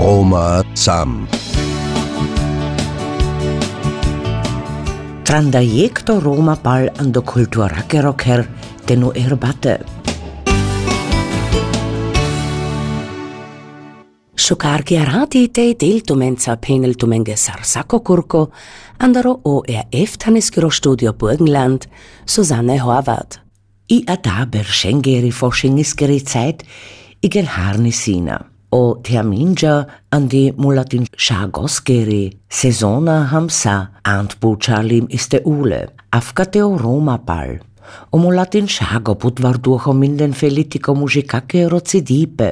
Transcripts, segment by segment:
Roma sam. Trandajekto Roma bal ando kulturake roker tenu erbate. Šukargi radi te del tumenca penel tumenge sarsako kurko, andaro o er eftaneskiro studio Burgenland, Susanne Horvath. I a da ber schengeri forschingiskeri Zeit, igen harnisina. O terminja andi mulatin shagoskeri, sezona hamsa, ant bučalim iste ule, afkateo Roma bal. O mulatin shago budvar duho minden felitiko mužikake rocidipe,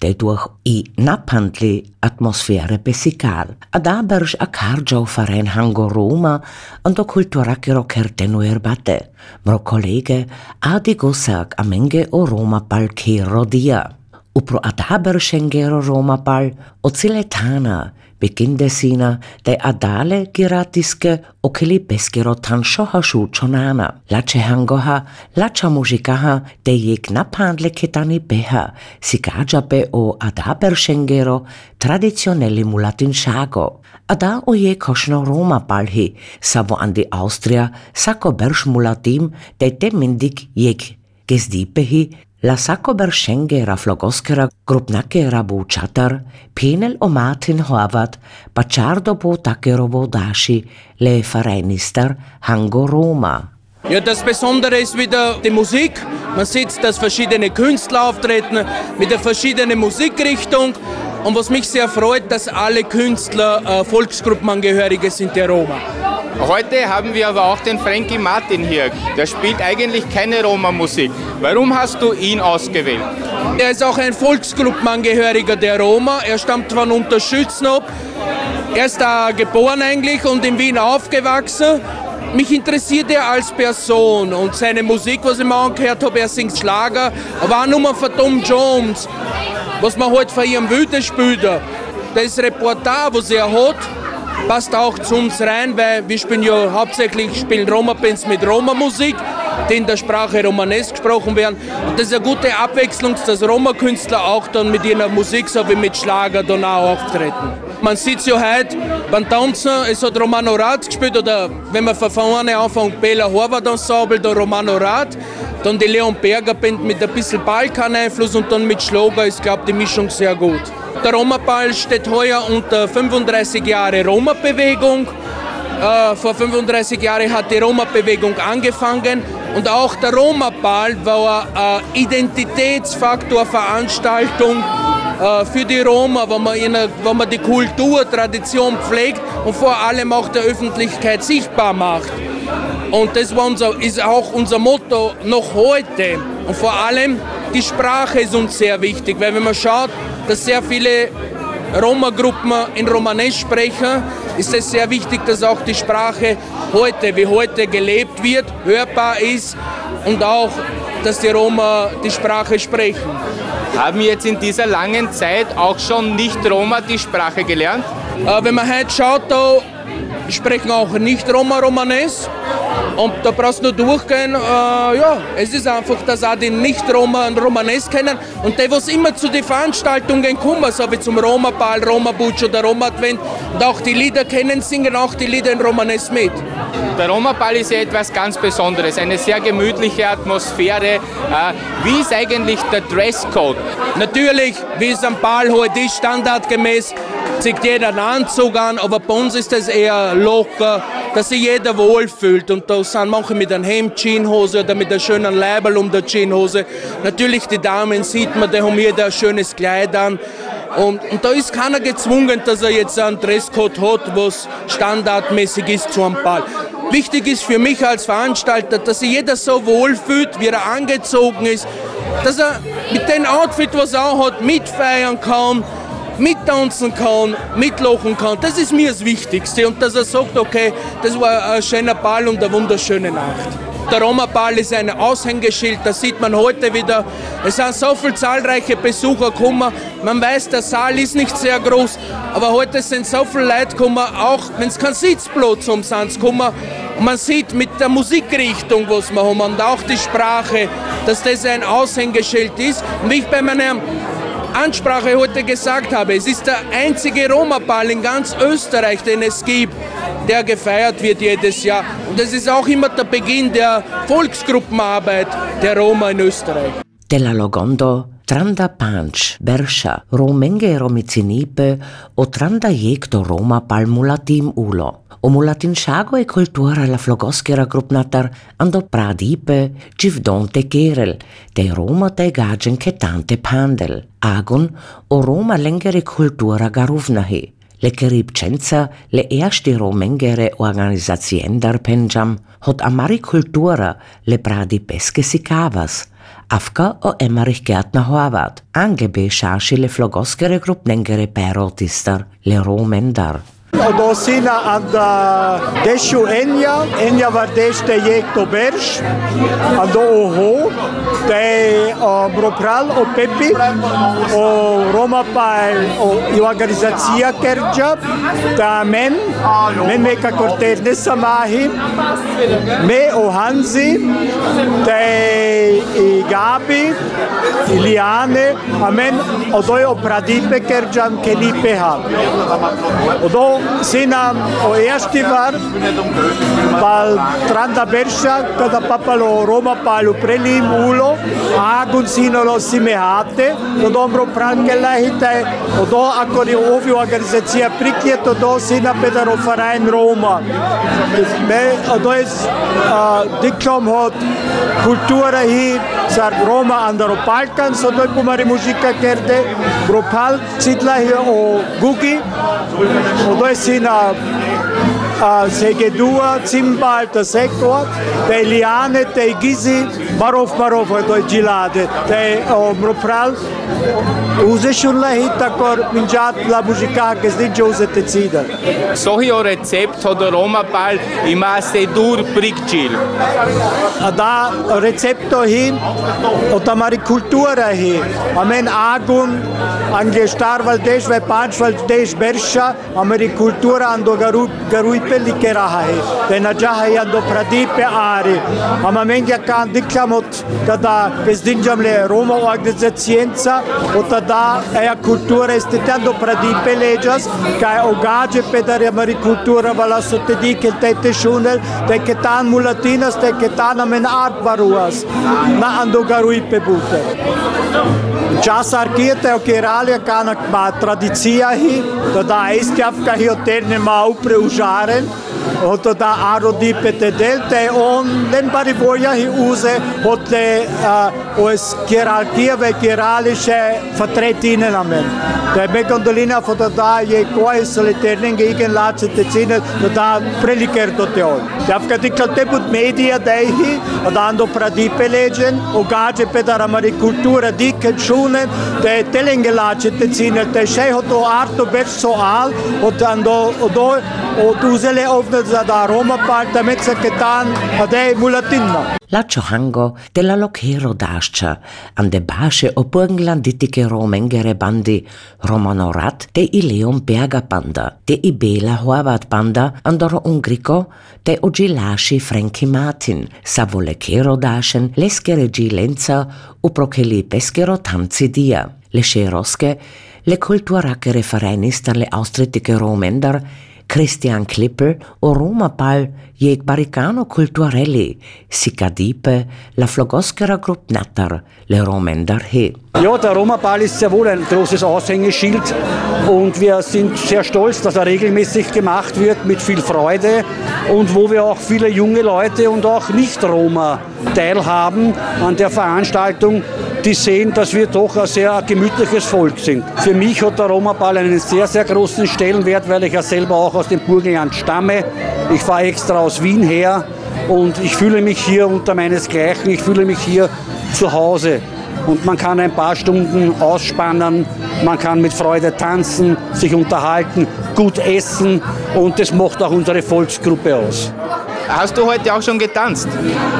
te durch i napantli atmosfere pesikal. A karđao faren hango Roma, ando kulturakero kertenu erbate. Mro kolege, adi gosak amenge o Roma bal kero dia. Upro adaber Schengero Roma bal ociletana begindesina de adale giratiske okeli beskero tansho hashu chonana lache hangoha lacha muzikaha de yek napandle ketani beha sikaja be o adaber Schengero traditionelli mulatin shago Ada o je košno Roma balhi, savo andi Austria, sako berš mulatim, de te mindik jek gezdipehi, La sacco berschengera flogoskera grupnakera bučatar, penel o Martin Horvath, Bacciardo bo takerovo dashi, le Vereinister Hango Roma. Ja, das Besondere ist wieder die Musik. Man sieht, dass verschiedene Künstler auftreten mit der verschiedenen Musikrichtung. Und was mich sehr freut, dass alle Künstler äh, Volksgruppenangehörige sind der Roma. Heute haben wir aber auch den Frankie Martin hier. Der spielt eigentlich keine Roma-Musik. Warum hast du ihn ausgewählt? Er ist auch ein Volksgruppenangehöriger der Roma. Er stammt von Unterschützenop. Er ist da geboren eigentlich und in Wien aufgewachsen. Mich interessiert er als Person und seine Musik, was ich mir angehört habe, er singt Schlager, aber auch nur von Tom Jones, was man halt von ihrem Wüte spielt. Das Repertoire, was er hat, passt auch zu uns rein, weil wir spielen ja hauptsächlich spielen Roma-Bands mit Roma-Musik, die in der Sprache Romanesk gesprochen werden. Und das ist eine gute Abwechslung, dass Roma-Künstler auch dann mit ihrer Musik so wie mit Schlager dann auch auftreten. Man sieht ja heute beim Tanzen, es hat Romano Rad gespielt, oder wenn man von vorne anfängt, Bela Horvath Ensemble, dann Romano Rad, dann die Leon Berger Band mit ein bisschen Balkan-Einfluss und dann mit Schlager ist, glaube die Mischung sehr gut. Der Roma-Ball steht heuer unter 35 Jahre Roma-Bewegung. Äh, vor 35 Jahren hat die Roma-Bewegung angefangen und auch der Roma-Ball war eine Identitätsfaktor-Veranstaltung äh, für die Roma, wo man, in, wo man die Kultur, Tradition pflegt und vor allem auch der Öffentlichkeit sichtbar macht. Und das unser, ist auch unser Motto noch heute. Und vor allem die Sprache ist uns sehr wichtig, weil wenn man schaut, dass sehr viele Roma-Gruppen in Romanes sprechen, ist es sehr wichtig, dass auch die Sprache heute, wie heute gelebt wird, hörbar ist und auch, dass die Roma die Sprache sprechen. Haben jetzt in dieser langen Zeit auch schon Nicht-Roma die Sprache gelernt? Äh, wenn man heute schaut, da sprechen auch Nicht-Roma-Romanes. Und da brauchst du nur durchgehen. Äh, ja, es ist einfach, dass auch die Nicht-Roma und Romanes kennen. Und die, was immer zu den Veranstaltungen kommen, so wie zum Roma-Ball, Roma-Butch oder Roma-Advent, und auch die Lieder kennen, singen auch die Lieder in Romanes mit. Der Roma-Ball ist ja etwas ganz Besonderes, eine sehr gemütliche Atmosphäre. Äh, wie ist eigentlich der Dresscode? Natürlich, wie es am Ball heute ist, standardgemäß, zieht jeder einen Anzug an, aber bei uns ist das eher locker, dass sich jeder wohlfühlt. Und da sind manche mit einem Hemd, Jeanshose oder mit einem schönen Leibel um der Jeanshose. Natürlich, die Damen sieht man, die haben jeder ein schönes Kleid an. Und, und, da ist keiner gezwungen, dass er jetzt einen Dresscode hat, was standardmäßig ist zu einem Ball. Wichtig ist für mich als Veranstalter, dass sich jeder so wohlfühlt, wie er angezogen ist, dass er mit dem Outfit, was er auch hat, mitfeiern kann, mittanzen kann, mitlachen kann. Das ist mir das Wichtigste. Und dass er sagt, okay, das war ein schöner Ball und eine wunderschöne Nacht. Der Roma-Ball ist ein Aushängeschild, das sieht man heute wieder. Es sind so viele zahlreiche Besucher gekommen. Man weiß, der Saal ist nicht sehr groß, aber heute sind so viele Leute gekommen, auch wenn es kein Sitzplatz um sind, gekommen. Und man sieht mit der Musikrichtung, was wir haben und auch die Sprache, dass das ein Aushängeschild ist. Und ich bei meinem Ansprache heute gesagt habe. Es ist der einzige Roma-Ball in ganz Österreich, den es gibt, der gefeiert wird jedes Jahr. Und es ist auch immer der Beginn der Volksgruppenarbeit der Roma in Österreich. Della Logondo, tranda panch, bersha, romenge romicinipe, o tranda jekto Roma pal mulatim ulo. O mulatin shago e cultura la flogoskera grupnatar ando pradipe, givdonte kerel, de Roma te gagen che tante pandel. Agun, o Roma lengere cultura garuvnahi. Le keribcenza, le erste romengere organizaziendar penjam, hot amari cultura le pradi pesche si cavas. Afka o Emmerich Gärtner Horvath, angebe šaši le flogoskere grupnengere perotistar, le romendar. Odosina Od Deshu Enya. Enya war desh de dešte jekto bersh. And do oho, De bropral o Pepi, o Roma pa o organizacija kerja. Da men, men meka korter te ne me o Hansi. De i Gabi, i Lijane, a men o Pradipe kerđan kelipeha. Odo Sina o ersti var, pal tranda berša, kada papalo Roma palu prelim ulo, agun sino lo simehate, to dobro prankela hite, odo ako ni ovi organizacija prikje, to do sina pedaro farain Roma. Odo je diklom hot kultura hi, sar Roma andaro Balkan, so doj pumari muzika kerde, Bropal citla hi o Gugi, odo je sina uh, Segedua, Zimbal, der Sektor, der Liane, der Gizi, Marov Marov, der Gilade, der Mropral, Uze schon la hita kor minjat la muzika te cida. Sohio recept od Roma pal ima se dur prikčil. Da recepto hi, od tamari kultura hi. Amen agun, ange star valdesh, ve panch valdesh bersha, ameri kultura ando garu garui pelli che raha hi. Te na jaha hi ando pradipe ari. Ama mengi akan diklamot kada che sdinjam le Roma organizazienza, o tada e a cultura estetando pradipe legias, ca o gage pedare maricultura vala sottedi che tete shunel, te che tan mulatinas, te che tan amen art baruas, na ando garui pe bute. Čas arkiete o keralja kana ma tradicija hi, tada estiavka hi oterne ma upre užaren, då där arodi petedelte on den bari voja hi use hot le os hierarkia ve hierarchische vertretinen amen der begondolina foto da je koje soliterne gegen lace te cine da preliker do te on da afkati kalte put media dai hi dando pradipe legend o gaje pedara mari cultura di che schunen de telenge lace te cine te shehoto arto verso al o dando do o tuzele ovne za da Roma parta mezza che tan ade mulatinna. La Chohango della Lochero d'Ascia, an de Basche o Romengere Bandi, Romanorat de i Leon Berger Banda, de i Bela Horvath Banda, andoro Ungrico, de o Gilasci Frankie Martin, savole Kero Daschen, leskere Gilenza, uprokeli Peskero Tanzi Dia, le Scheroske, le kulturacere Vereinista le Austritike Romender, Christian Klippel o Roma Ball jeg baricano culturelli, Sicadipe, la Flogoskera Grupp Natter, le Romender he. Ja, der Roma Ball ist sehr wohl ein großes Aushängeschild und wir sind sehr stolz, dass er regelmäßig gemacht wird mit viel Freude und wo wir auch viele junge Leute und auch Nicht-Roma teilhaben an der Veranstaltung, die sehen, dass wir doch ein sehr gemütliches Volk sind. Für mich hat der Roma-Ball einen sehr, sehr großen Stellenwert, weil ich ja selber auch aus dem Burgenland stamme. Ich fahre extra aus Wien her und ich fühle mich hier unter meinesgleichen, ich fühle mich hier zu Hause. Und man kann ein paar Stunden ausspannen, man kann mit Freude tanzen, sich unterhalten, gut essen und das macht auch unsere Volksgruppe aus. Hast du heute auch schon getanzt?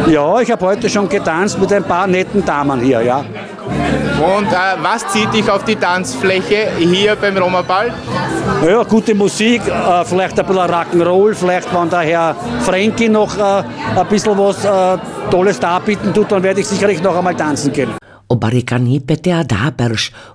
Ja, ich habe heute schon getanzt mit ein paar netten Damen hier, ja. Und äh, was zieht dich auf die Tanzfläche hier beim Roma-Ball? Ja, gute Musik, äh, vielleicht ein bisschen Rock'n'Roll, vielleicht wenn der Herr Frankie noch äh, ein bisschen was äh, Tolles darbieten tut, dann werde ich sicherlich noch einmal tanzen gehen. o baricanipe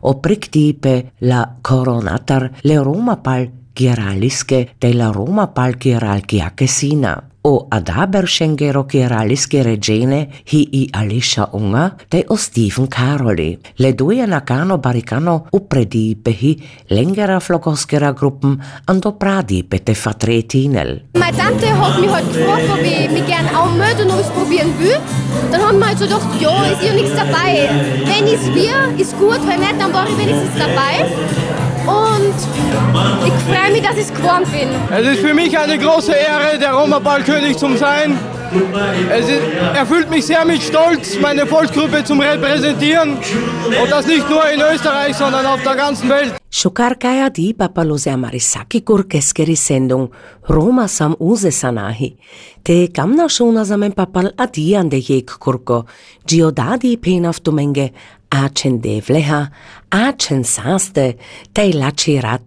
o priktipe la coronatar le Roma pal giralische della Roma pal giral giacesina o adaber scengero kiraliske regene hi i Alicia Unga de o Stephen Caroli. Le due nakano baricano upredi behi längere flogoskera gruppen ando pradi bete vertretinel. Meine Tante hat mich halt gefragt, ob ich mich gerne anmelden und es probieren will. Dann haben wir halt so gedacht, ja, ist ja nichts dabei. Wenn ich es will, ist gut, wenn nicht, dann war ich wenigstens dabei. Und ich freue mich, dass ich geworden bin. Es ist für mich eine große Ehre, der Roma-Ballkönig zu sein. Es ist, erfüllt mich sehr mit Stolz, meine Volksgruppe zu repräsentieren. Und das nicht nur in Österreich, sondern auf der ganzen Welt. Šukarkaja di papalose amarisaki kurkeskeri sendung Roma sam uze sanahi. Te kamna šuna zamen papal adian de jek kurko, giodadi penaftumenge, acen devleha, acen saste, te lacirat